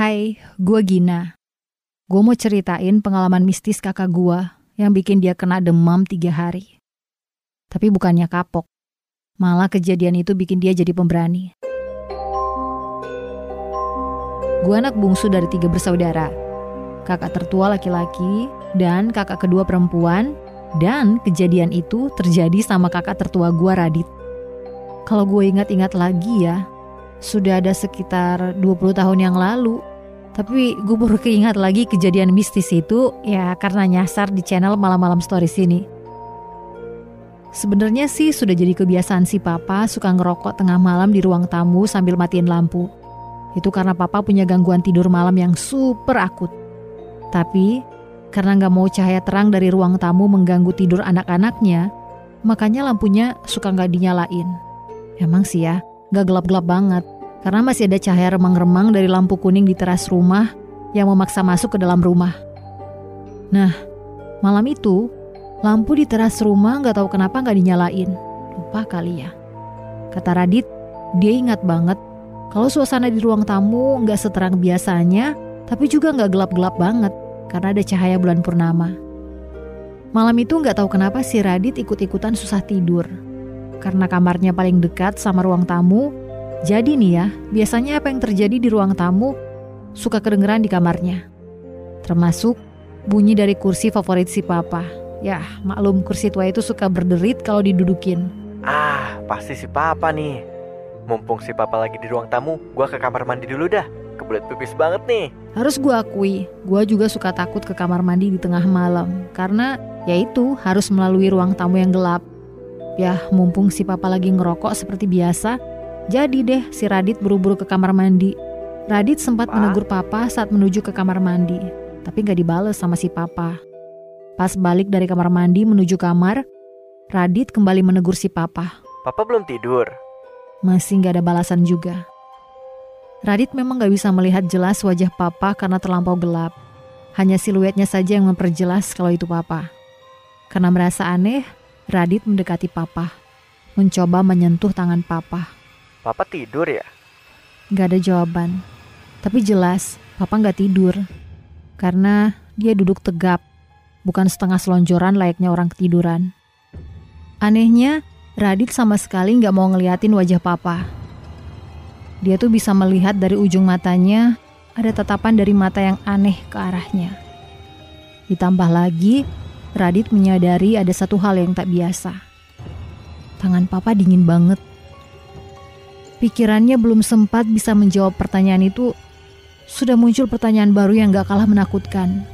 Hai, gue Gina. Gue mau ceritain pengalaman mistis kakak gue yang bikin dia kena demam tiga hari. Tapi bukannya kapok, malah kejadian itu bikin dia jadi pemberani. Gue anak bungsu dari tiga bersaudara. Kakak tertua laki-laki dan kakak kedua perempuan dan kejadian itu terjadi sama kakak tertua gue Radit. Kalau gue ingat-ingat lagi ya, sudah ada sekitar 20 tahun yang lalu. Tapi gue baru keingat lagi kejadian mistis itu ya karena nyasar di channel malam-malam stories ini. Sebenarnya sih sudah jadi kebiasaan si papa suka ngerokok tengah malam di ruang tamu sambil matiin lampu. Itu karena papa punya gangguan tidur malam yang super akut. Tapi karena nggak mau cahaya terang dari ruang tamu mengganggu tidur anak-anaknya, makanya lampunya suka nggak dinyalain. Emang sih ya, Gak gelap-gelap banget, karena masih ada cahaya remang-remang dari lampu kuning di teras rumah yang memaksa masuk ke dalam rumah. Nah, malam itu, lampu di teras rumah gak tahu kenapa gak dinyalain. Lupa kali ya. Kata Radit, dia ingat banget kalau suasana di ruang tamu gak seterang biasanya, tapi juga gak gelap-gelap banget karena ada cahaya bulan purnama. Malam itu gak tahu kenapa si Radit ikut-ikutan susah tidur karena kamarnya paling dekat sama ruang tamu, jadi nih ya, biasanya apa yang terjadi di ruang tamu suka kedengeran di kamarnya. Termasuk bunyi dari kursi favorit si papa. Ya, maklum kursi tua itu suka berderit kalau didudukin. Ah, pasti si papa nih. Mumpung si papa lagi di ruang tamu, gua ke kamar mandi dulu dah. Kebelet pipis banget nih. Harus gua akui, gua juga suka takut ke kamar mandi di tengah malam. Karena yaitu harus melalui ruang tamu yang gelap. Ya, mumpung si papa lagi ngerokok seperti biasa, jadi deh si Radit buru-buru ke kamar mandi. Radit sempat pa? menegur papa saat menuju ke kamar mandi, tapi gak dibales sama si papa. Pas balik dari kamar mandi menuju kamar, Radit kembali menegur si papa. Papa belum tidur? Masih gak ada balasan juga. Radit memang gak bisa melihat jelas wajah papa karena terlampau gelap. Hanya siluetnya saja yang memperjelas kalau itu papa. Karena merasa aneh, Radit mendekati papa, mencoba menyentuh tangan papa. Papa tidur ya? Gak ada jawaban, tapi jelas papa gak tidur. Karena dia duduk tegap, bukan setengah selonjoran layaknya orang ketiduran. Anehnya, Radit sama sekali gak mau ngeliatin wajah papa. Dia tuh bisa melihat dari ujung matanya ada tatapan dari mata yang aneh ke arahnya. Ditambah lagi, Radit menyadari ada satu hal yang tak biasa. Tangan papa dingin banget. Pikirannya belum sempat bisa menjawab pertanyaan itu, sudah muncul pertanyaan baru yang gak kalah menakutkan.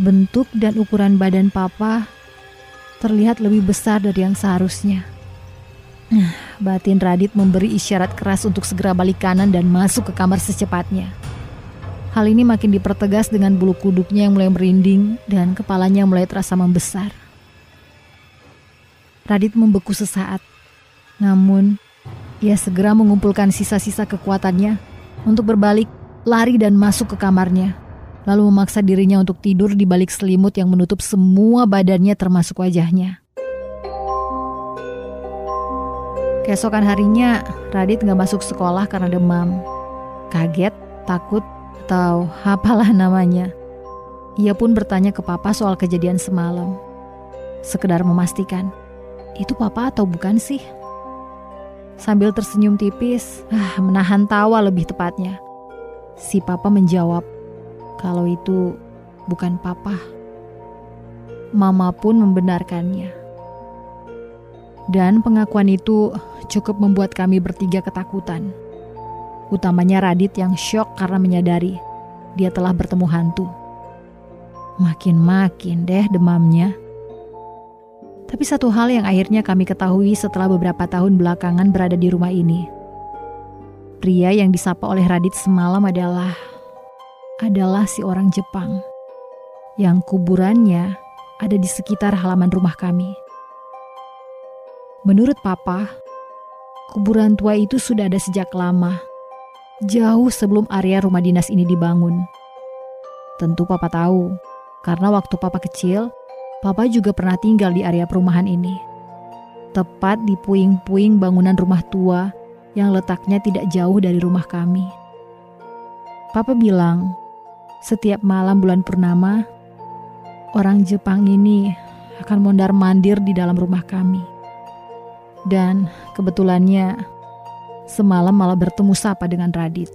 Bentuk dan ukuran badan papa terlihat lebih besar dari yang seharusnya. Batin Radit memberi isyarat keras untuk segera balik kanan dan masuk ke kamar secepatnya. Hal ini makin dipertegas dengan bulu kuduknya yang mulai merinding dan kepalanya mulai terasa membesar. Radit membeku sesaat, namun ia segera mengumpulkan sisa-sisa kekuatannya untuk berbalik, lari dan masuk ke kamarnya, lalu memaksa dirinya untuk tidur di balik selimut yang menutup semua badannya termasuk wajahnya. Keesokan harinya, Radit nggak masuk sekolah karena demam. Kaget, takut, atau apalah namanya. Ia pun bertanya ke papa soal kejadian semalam. Sekedar memastikan, itu papa atau bukan sih? Sambil tersenyum tipis, ah, menahan tawa lebih tepatnya. Si papa menjawab, kalau itu bukan papa. Mama pun membenarkannya. Dan pengakuan itu cukup membuat kami bertiga ketakutan utamanya Radit yang syok karena menyadari dia telah bertemu hantu. Makin-makin deh demamnya. Tapi satu hal yang akhirnya kami ketahui setelah beberapa tahun belakangan berada di rumah ini. Pria yang disapa oleh Radit semalam adalah adalah si orang Jepang yang kuburannya ada di sekitar halaman rumah kami. Menurut papa, kuburan tua itu sudah ada sejak lama jauh sebelum area rumah dinas ini dibangun. Tentu papa tahu, karena waktu papa kecil, papa juga pernah tinggal di area perumahan ini. Tepat di puing-puing bangunan rumah tua yang letaknya tidak jauh dari rumah kami. Papa bilang, setiap malam bulan purnama, orang Jepang ini akan mondar-mandir di dalam rumah kami. Dan kebetulannya, semalam malah bertemu sapa dengan Radit.